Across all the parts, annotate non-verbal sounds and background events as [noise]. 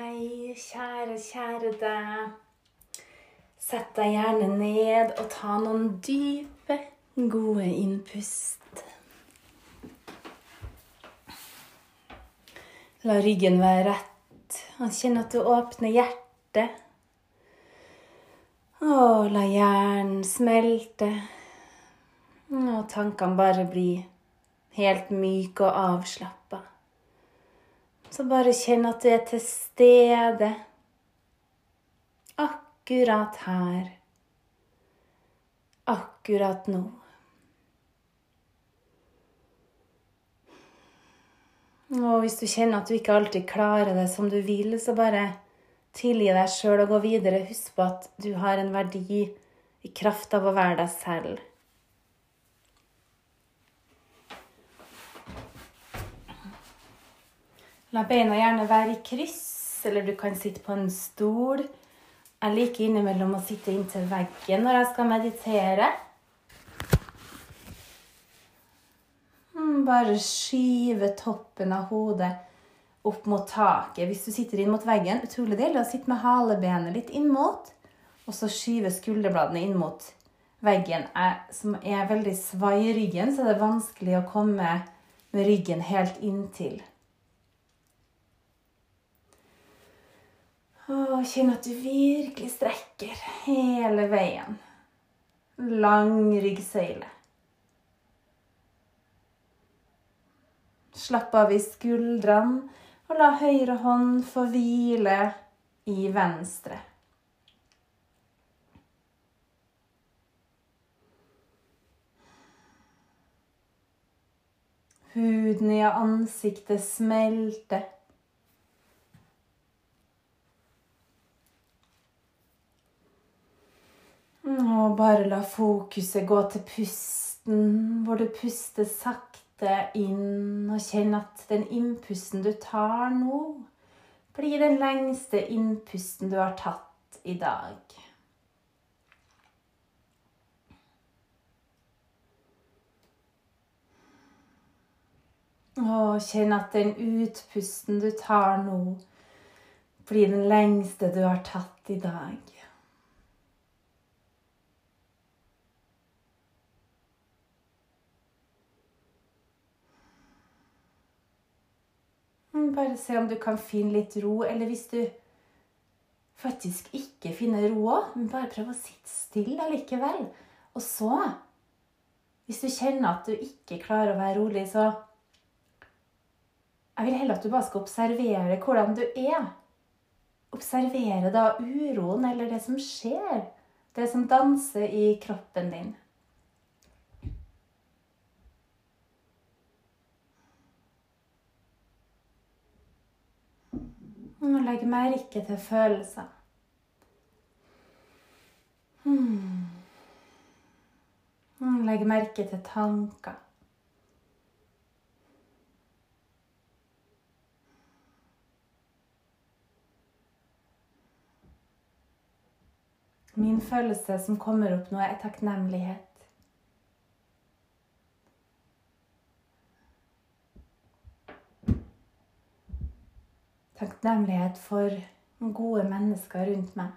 Hei, kjære, kjære deg. Sett deg gjerne ned og ta noen dype, gode innpust. La ryggen være rett, og kjenn at du åpner hjertet. Og la hjernen smelte, og tankene bare bli helt myke og avslappa. Så bare kjenn at du er til stede akkurat her. Akkurat nå. Og hvis du kjenner at du ikke alltid klarer det som du vil, så bare tilgi deg sjøl og gå videre. Husk på at du har en verdi i kraft av å være deg selv. La beina gjerne være i kryss, eller du kan sitte på en stol. Jeg liker innimellom å sitte inntil veggen når jeg skal meditere. Mm, bare skyve toppen av hodet opp mot taket. Hvis du sitter inn mot veggen, utrolig deilig å sitte med halebenet litt inn mot, og så skyve skulderbladene inn mot veggen. Jeg, som er veldig svai i ryggen, så er det vanskelig å komme med ryggen helt inntil. Og kjenn at du virkelig strekker hele veien. Lang ryggsøyle. Slapp av i skuldrene, og la høyre hånd få hvile i venstre. Huden i ansiktet smelter. Bare la fokuset gå til pusten, hvor du puster sakte inn. Og kjenn at den innpusten du tar nå, blir den lengste innpusten du har tatt i dag. Og kjenn at den utpusten du tar nå, blir den lengste du har tatt i dag. Bare se om du kan finne litt ro. Eller hvis du faktisk ikke finner ro men bare prøv å sitte stille likevel. Og så, hvis du kjenner at du ikke klarer å være rolig, så Jeg vil heller at du bare skal observere hvordan du er. Observere da uroen eller det som skjer. Det som danser i kroppen din. Og legge merke til følelser. Hmm. Legg merke til tanker. Min følelse som kommer opp nå, er takknemlighet. Takknemlighet for gode mennesker rundt meg.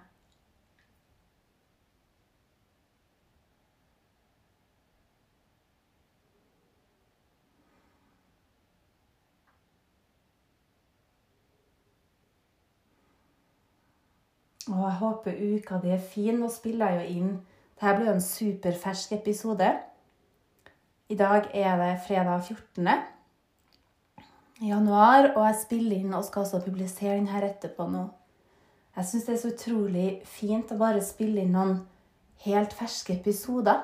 Og jeg håper uka di er fin. Nå spiller jeg jo inn Dette blir jo en superfersk episode. I dag er det fredag 14 januar, og jeg spiller inn og skal også publisere den her etterpå nå. Jeg syns det er så utrolig fint å bare spille inn noen helt ferske episoder.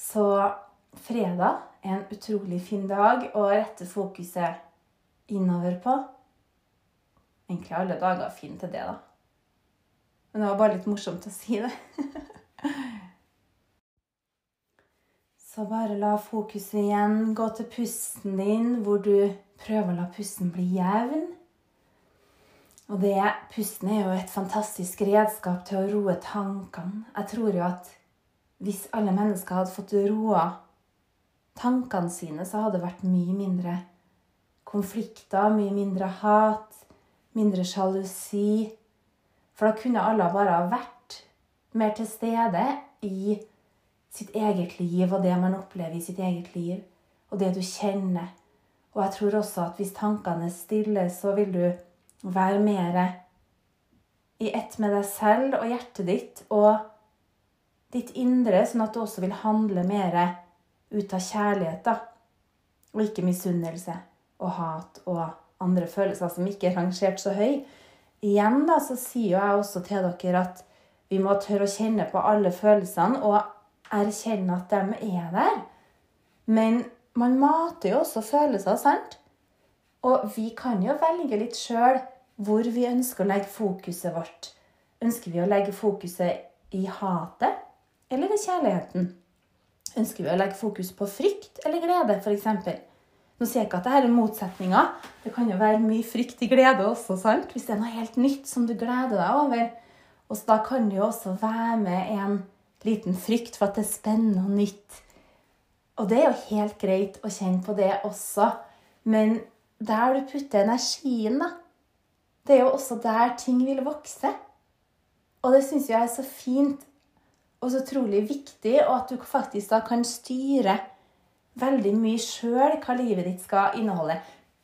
Så fredag er en utrolig fin dag å rette fokuset innover på. Egentlig alle dager er fine til det, da. Men det var bare litt morsomt å si det. [laughs] Så bare la fokuset igjen gå til pusten din, hvor du prøver å la pusten bli jevn. Og det, pusten er jo et fantastisk redskap til å roe tankene. Jeg tror jo at hvis alle mennesker hadde fått roa tankene sine, så hadde det vært mye mindre konflikter, mye mindre hat, mindre sjalusi. For da kunne alle bare ha vært mer til stede i sitt eget liv og det man opplever i sitt eget liv, og det du kjenner. Og jeg tror også at hvis tankene er stille, så vil du være mer i ett med deg selv og hjertet ditt og ditt indre, sånn at du også vil handle mer ut av kjærlighet, da. Og ikke misunnelse og hat og andre følelser som ikke er rangert så høy. Igjen da, så sier jeg også til dere at vi må tørre å kjenne på alle følelsene og erkjenne at de er der. Men man mater jo også følelser, sant? Og vi kan jo velge litt sjøl hvor vi ønsker å legge fokuset vårt. Ønsker vi å legge fokuset i hatet eller i kjærligheten? Ønsker vi å legge fokus på frykt eller glede, f.eks.? Nå sier jeg ikke at dette er motsetninger. Det kan jo være mye frykt i glede også, sant? hvis det er noe helt nytt som du gleder deg over. Og da kan det jo også være med en liten frykt for at det er spennende og nytt. Og det er jo helt greit å kjenne på det også. Men der du putter energien, da, det er jo også der ting vil vokse. Og det syns jeg er så fint og så utrolig viktig, og at du faktisk da kan styre veldig mye sjøl hva livet ditt skal inneholde.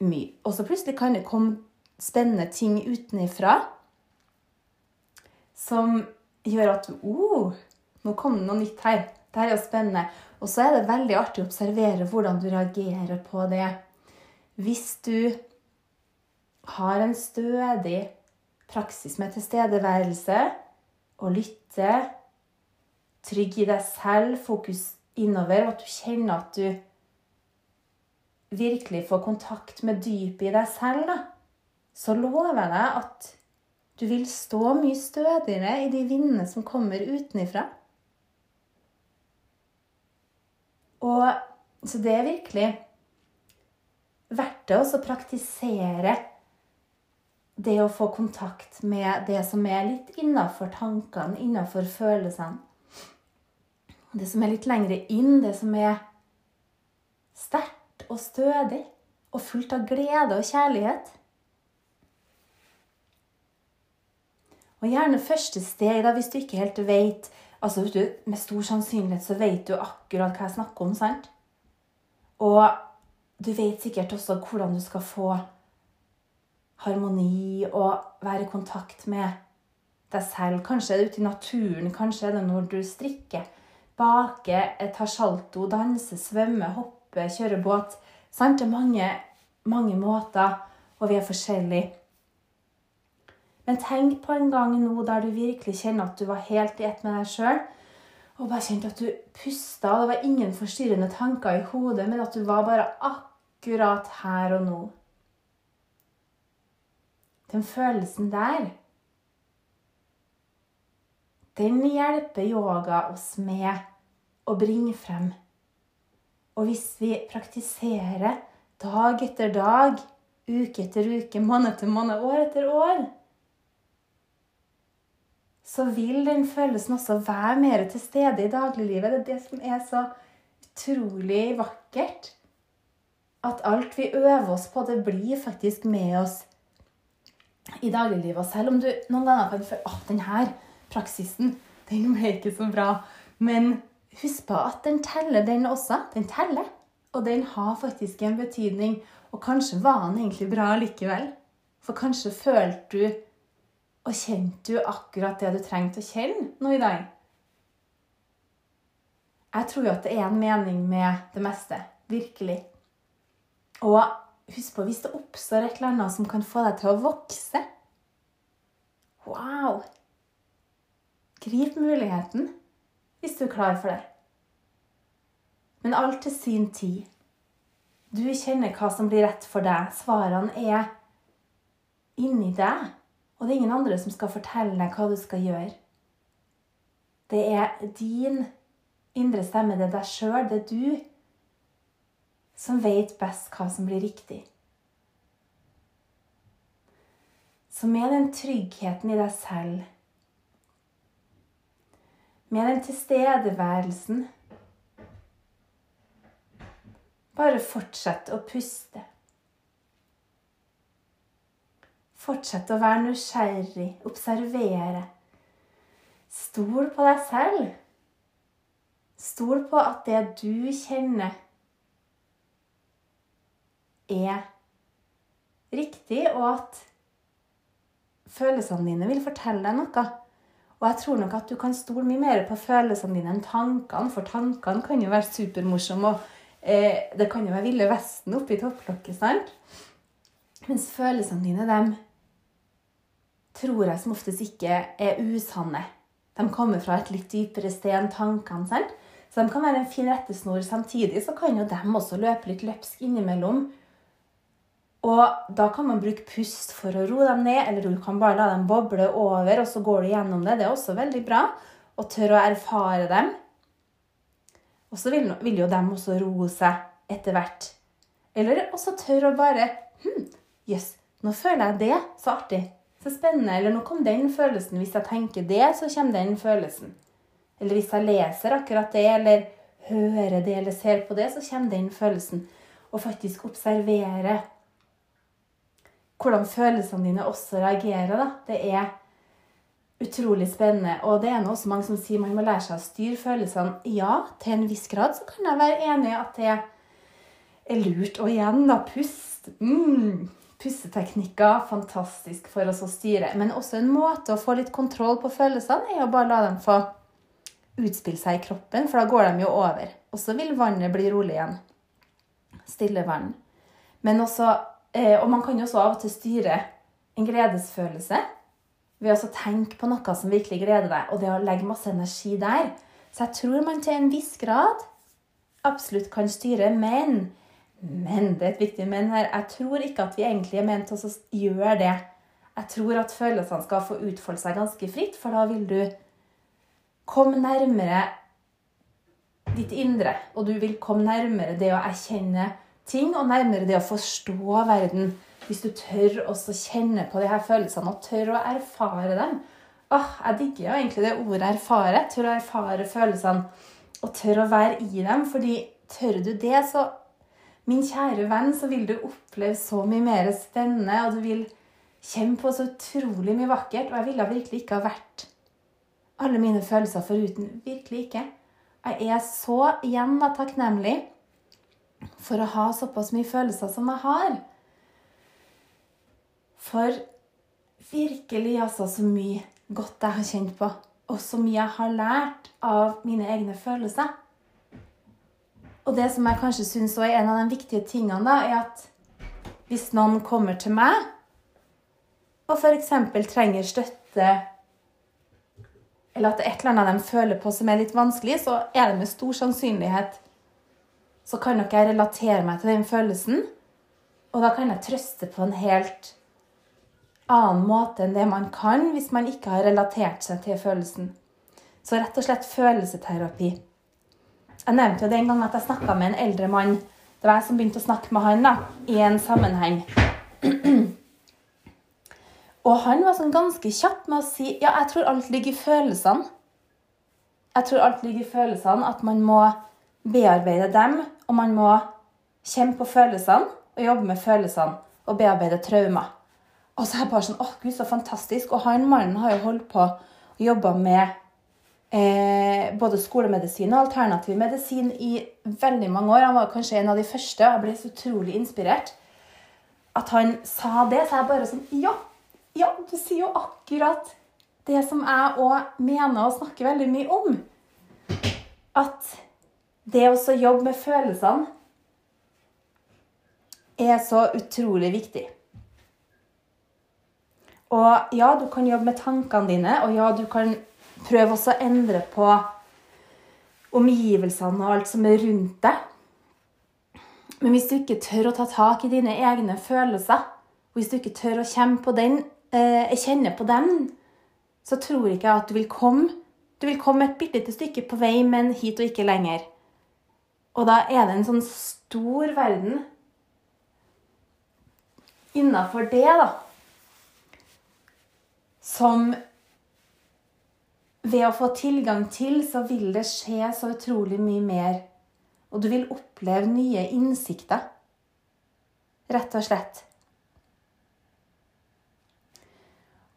Mye. Og så plutselig kan det komme spennende ting utenifra som gjør at du oh, nå kom det noe nytt her. Det her er jo spennende. Og så er det veldig artig å observere hvordan du reagerer på det. Hvis du har en stødig praksis med tilstedeværelse og lytte, trygg i deg selv, fokus innover, og at du kjenner at du virkelig får kontakt med dypet i deg selv, da, så lover jeg deg at du vil stå mye stødigere i de vindene som kommer utenifra. Og Så det er virkelig verdt det å praktisere det å få kontakt med det som er litt innafor tankene, innafor følelsene. Det som er litt lengre inn, det som er sterkt og stødig og fullt av glede og kjærlighet. Og gjerne første steg, da, hvis du ikke helt vet altså du, Med stor sannsynlighet så vet du akkurat hva jeg snakker om. sant? Og du vet sikkert også hvordan du skal få harmoni og være i kontakt med deg selv. Kanskje er det ute i naturen, kanskje er det når du strikker, baker, tar salto, danser, svømmer, hopper, kjører båt. Sant? Det er mange, mange måter, og vi er forskjellige. Men tenk på en gang nå der du virkelig kjenner at du var helt i ett med deg sjøl. Og bare kjente at du pusta. Det var ingen forstyrrende tanker i hodet, men at du var bare akkurat her og nå. Den følelsen der, den hjelper yoga oss med å bringe frem. Og hvis vi praktiserer dag etter dag, uke etter uke, måned etter måned, år etter år, så vil den følelsen også være mer til stede i dagliglivet. Det er det som er så utrolig vakkert. At alt vi øver oss på, det blir faktisk med oss i dagliglivet. Og selv om du noen ganger kan føle at denne praksisen den ble ikke så bra. Men husk på at den teller, den også. Den teller. Og den har faktisk en betydning. Og kanskje var den egentlig bra likevel. For kanskje følte du og kjente du akkurat det du trengte å kjenne nå i dag? Jeg tror jo at det er en mening med det meste. Virkelig. Og husk på, hvis det oppstår et eller annet som kan få deg til å vokse Wow! Grip muligheten hvis du er klar for det. Men alt til sin tid. Du kjenner hva som blir rett for deg. Svarene er inni deg. Og det er ingen andre som skal fortelle deg hva du skal gjøre. Det er din indre stemme, det er deg sjøl, det er du som vet best hva som blir riktig. Så med den tryggheten i deg selv, med den tilstedeværelsen Bare fortsett å puste. Fortsett å være nysgjerrig, observere. Stol på deg selv. Stol på at det du kjenner, er riktig, og at følelsene dine vil fortelle deg noe. Og jeg tror nok at du kan stole mye mer på følelsene dine enn tankene, for tankene kan jo være supermorsomme, og eh, det kan jo være Ville Vesten oppi topplokket, sant? Mens følelsene dine, dem tror jeg som oftest ikke er usanne. De kommer fra et litt dypere sted enn tankene. sant? Så de kan være en fin rettesnor. Samtidig så kan jo dem også løpe litt løpsk innimellom. Og da kan man bruke pust for å roe dem ned, eller du kan bare la dem boble over, og så går du gjennom det. Det er også veldig bra. Og tørre å erfare dem. Og så vil, jo dem også roe seg etter hvert. Eller også tørre å bare Hm, jøss, yes, nå føler jeg det. Så artig. Så spennende. Eller nå kom den følelsen. Hvis jeg tenker det, så kommer den følelsen. Eller hvis jeg leser akkurat det, eller hører det, eller ser på det, så kommer den følelsen. Og faktisk observere hvordan følelsene dine også reagerer. Da. Det er utrolig spennende. Og det er nå også mange som sier man må lære seg å styre følelsene. Ja, til en viss grad så kan jeg være enig i at det er lurt. Og igjen, da, pust. Mm, pusteteknikker. Fantastisk for oss å styre. Men også en måte å få litt kontroll på følelsene er å bare la dem få utspille seg i kroppen, for da går de jo over. Og så vil vannet bli rolig igjen. Stille vann. Men også Eh, og man kan jo også av og til styre en gledesfølelse ved å tenke på noe som virkelig gleder deg, og det å legge masse energi der. Så jeg tror man til en viss grad absolutt kan styre, men men det er et viktig men her. Jeg tror ikke at vi egentlig er ment til å gjøre det. Jeg tror at følelsene skal få utfolde seg ganske fritt, for da vil du komme nærmere ditt indre. Og du vil komme nærmere det å erkjenne ting, og nærmere det å forstå verden. Hvis du tør å kjenne på de her følelsene og tør å erfare dem. Åh, Jeg digger jo egentlig det ordet 'erfare'. Tør å erfare følelsene og tør å være i dem. fordi tør du det, så Min kjære venn, så vil du oppleve så mye mer spennende, og du vil kjenne på så utrolig mye vakkert. Og jeg ville virkelig ikke ha vært alle mine følelser foruten. Virkelig ikke. Jeg er så igjen da takknemlig for å ha såpass mye følelser som jeg har. For virkelig altså så mye godt jeg har kjent på, og så mye jeg har lært av mine egne følelser. Og det som jeg kanskje syns er en av de viktige tingene, da, er at hvis noen kommer til meg og f.eks. trenger støtte eller at det er et eller annet de føler på som er litt vanskelig, så er det med stor sannsynlighet så kan nok jeg relatere meg til den følelsen. Og da kan jeg trøste på en helt annen måte enn det man kan hvis man ikke har relatert seg til følelsen. Så rett og slett følelseterapi. Jeg nevnte jo den gang at jeg snakka med en eldre mann. Det var jeg som begynte å snakke med han da, i en sammenheng. Og han var sånn ganske kjapp med å si ja, jeg tror alt ligger i følelsene. Jeg tror alt ligger i følelsene, at man må bearbeide dem, og man må kjenne på følelsene og jobbe med følelsene og bearbeide traumer. Og så er jeg bare sånn Å, gud, så fantastisk. Og han mannen har jo holdt på og jobba med eh, både skolemedisin og alternativ medisin i veldig mange år. Han var kanskje en av de første, og jeg ble så utrolig inspirert. At han sa det, så jeg bare sånn Ja, ja, du sier jo akkurat det som jeg òg mener og snakker veldig mye om. At det å jobbe med følelsene er så utrolig viktig. Og ja, du kan jobbe med tankene dine, og ja, du kan prøve også å endre på omgivelsene og alt som er rundt deg. Men hvis du ikke tør å ta tak i dine egne følelser, hvis du ikke tør å kjenne på, den, eh, kjenne på dem, så tror ikke jeg at du vil komme Du vil komme et bitte lite stykke på vei, men hit og ikke lenger. Og da er det en sånn stor verden innafor det, da, som ved å få tilgang til, så vil det skje så utrolig mye mer. Og du vil oppleve nye innsikter. Rett og slett.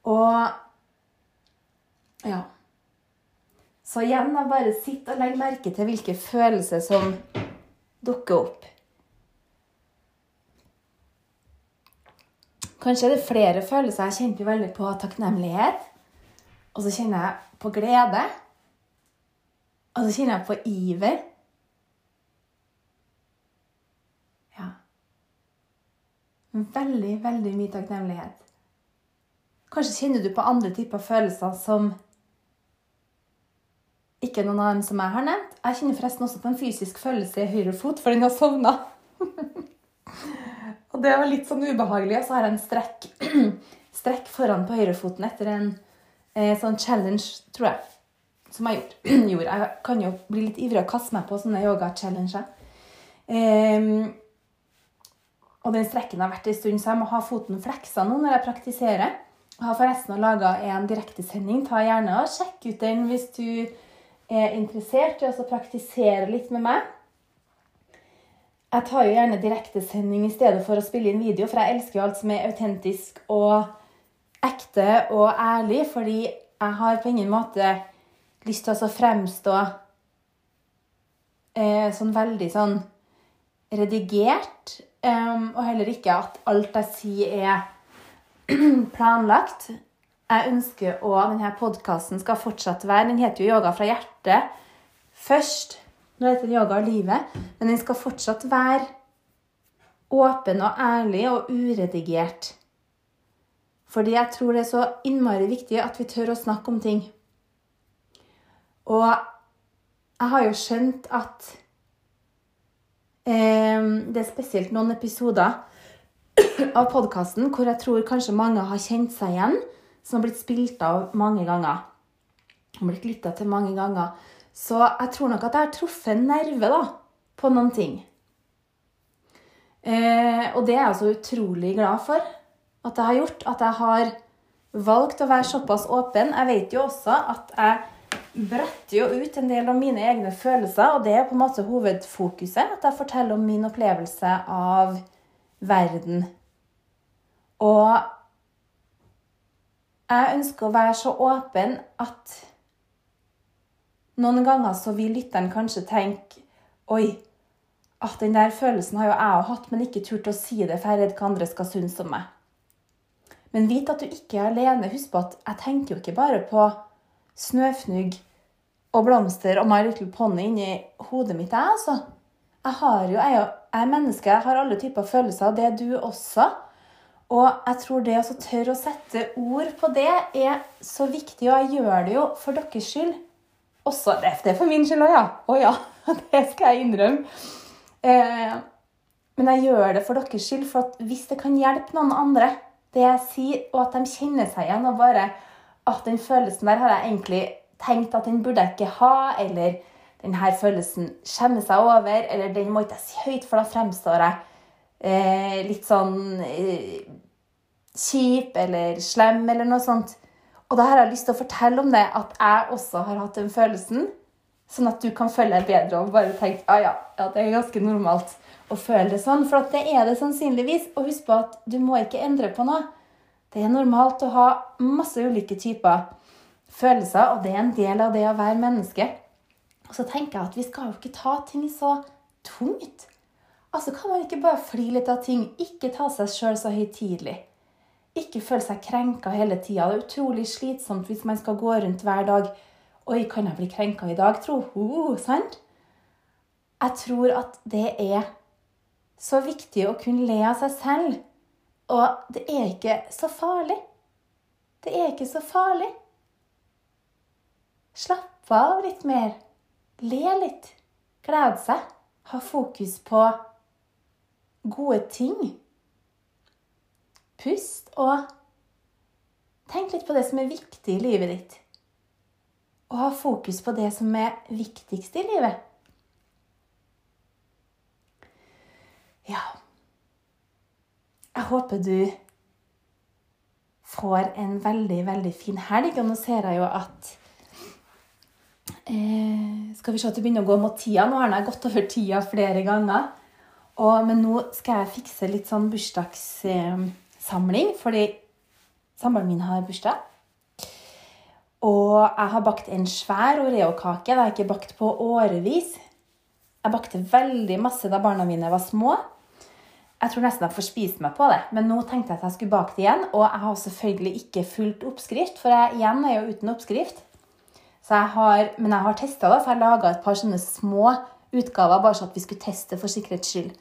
Og ja. Så igjen, da, bare sitt og legg merke til hvilke følelser som dukker opp. Kanskje er det flere følelser. Jeg kjente jo veldig på takknemlighet. Og så kjenner jeg på glede. Og så kjenner jeg på iver. Ja. Veldig, veldig mye takknemlighet. Kanskje kjenner du på andre typer følelser som ikke noen annen som jeg har nevnt. Jeg kjenner forresten også på en fysisk følelse i høyre fot, for den har sovna. [laughs] og det var litt sånn ubehagelig. Og så har jeg en strekk, [clears throat] strekk foran på høyrefoten etter en eh, sånn challenge, tror jeg, som jeg gjorde. [clears throat] Jeg kan jo bli litt ivrig og kaste meg på sånne yoga-challenger. Eh, og den strekken har vært en stund, så jeg må ha foten fleksa nå når jeg praktiserer. Jeg har forresten laga en direktesending. Ta gjerne og Sjekk ut den hvis du er interessert i å praktisere litt med meg. Jeg tar jo gjerne direktesending i stedet for å spille inn video, for jeg elsker jo alt som er autentisk og ekte og ærlig, fordi jeg har på ingen måte lyst til å fremstå eh, sånn veldig sånn redigert. Um, og heller ikke at alt jeg sier, er [clears throat] planlagt jeg ønsker å Denne podkasten skal fortsatt være Den heter jo 'Yoga fra hjertet' først. Nå heter den 'Yoga av livet', men den skal fortsatt være åpen og ærlig og uredigert. Fordi jeg tror det er så innmari viktig at vi tør å snakke om ting. Og jeg har jo skjønt at eh, det er spesielt noen episoder av podkasten hvor jeg tror kanskje mange har kjent seg igjen som har blitt spilt av mange ganger. Har blitt lytta til mange ganger. Så jeg tror nok at jeg har truffet en nerve da, på noen ting. Eh, og det er jeg så utrolig glad for at jeg har gjort. At jeg har valgt å være såpass åpen. Jeg vet jo også at jeg bretter jo ut en del av mine egne følelser, og det er på en måte hovedfokuset. At jeg forteller om min opplevelse av verden. Og jeg ønsker å være så åpen at noen ganger så vil lytteren kanskje tenke Oi, at den der følelsen har jo jeg hatt, men ikke turt å si det, for jeg er redd hva andre skal synes om meg. Men vit at du ikke er alene. Husk på at jeg tenker jo ikke bare på snøfnugg og blomster og My Little Pony inni hodet mitt, jeg, altså. Jeg har jo, jeg er menneske, jeg har alle typer følelser. og Det er du også. Og jeg tror det å tørre å sette ord på det er så viktig, og jeg gjør det jo for deres skyld. Også, det er for min skyld òg, ja. Å ja. [laughs] Det skal jeg innrømme. Eh, men jeg gjør det for deres skyld, for hvis det kan hjelpe noen andre, det jeg sier, og at de kjenner seg igjen, og bare at den følelsen der har jeg egentlig tenkt at den burde jeg ikke ha, eller den her følelsen skjemmer seg over, eller den må ikke jeg si høyt, for da fremstår jeg eh, litt sånn eh, kjip eller slem eller noe sånt. Og da har jeg lyst til å fortelle om det, at jeg også har hatt den følelsen. Sånn at du kan føle deg bedre og bare tenke ah, ja, ja, det er ganske normalt å føle det sånn. For det er det sannsynligvis. Og husk på at du må ikke endre på noe. Det er normalt å ha masse ulike typer følelser, og det er en del av det å være menneske. Og så tenker jeg at vi skal jo ikke ta ting så tungt. Altså kan man ikke bare fly litt av ting, ikke ta seg sjøl så høytidelig. Ikke føle seg krenka hele tida. Det er utrolig slitsomt hvis man skal gå rundt hver dag. Oi, kan jeg bli krenka i dag, tro? Uh, sant? Jeg tror at det er så viktig å kunne le av seg selv. Og det er ikke så farlig. Det er ikke så farlig. Slapp av litt mer. Le litt. Glede seg. Ha fokus på gode ting. Pust og tenk litt på det som er viktig i livet ditt. Og ha fokus på det som er viktigst i livet. Ja Jeg håper du får en veldig, veldig fin helg. Og nå ser jeg jo at eh, Skal vi se at det begynner å gå mot tida. Nå har jeg gått over tida flere ganger. Og, men nå skal jeg fikse litt sånn bursdagssamling, fordi Samboeren min har bursdag. Og jeg har bakt en svær oreokake. Det har jeg ikke bakt på årevis. Jeg bakte veldig masse da barna mine var små. Jeg tror nesten jeg får spist meg på det, men nå tenkte jeg at jeg skulle bake det igjen. Og jeg har selvfølgelig ikke fulgt oppskrift, for jeg igjen er jo uten oppskrift. Jeg har, men jeg har testa det, så jeg laga et par sånne små utgaver bare så at vi skulle teste for sikkerhets skyld.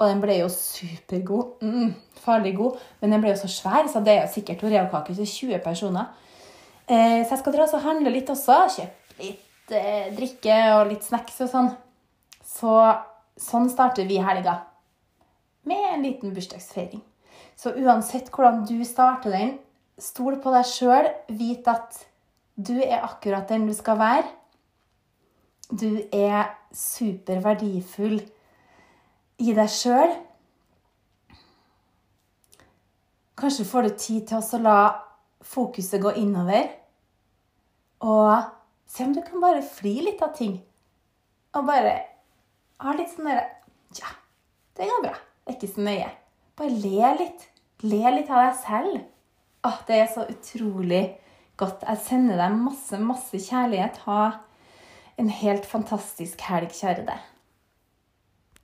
Og den ble jo supergod. Mm, farlig god. Men den ble jo så svær, så det er jo sikkert oreokake til 20 personer. Eh, så jeg skal dra og handle litt også. Kjøpe litt eh, drikke og litt snacks og sånn. Så sånn starter vi helga. Med en liten bursdagsfeiring. Så uansett hvordan du starter den, stol på deg sjøl. Vit at du er akkurat den du skal være. Du er superverdifull i deg sjøl. Kanskje får du tid til å la fokuset gå innover. Og se om du kan bare fly litt av ting. Og bare ha litt sånn derre Ja, det går bra. Det er ikke så nøye. Bare le litt. Le litt av deg selv. Åh, det er så utrolig godt. Jeg sender deg masse, masse kjærlighet. Ha en helt fantastisk helg, kjære deg.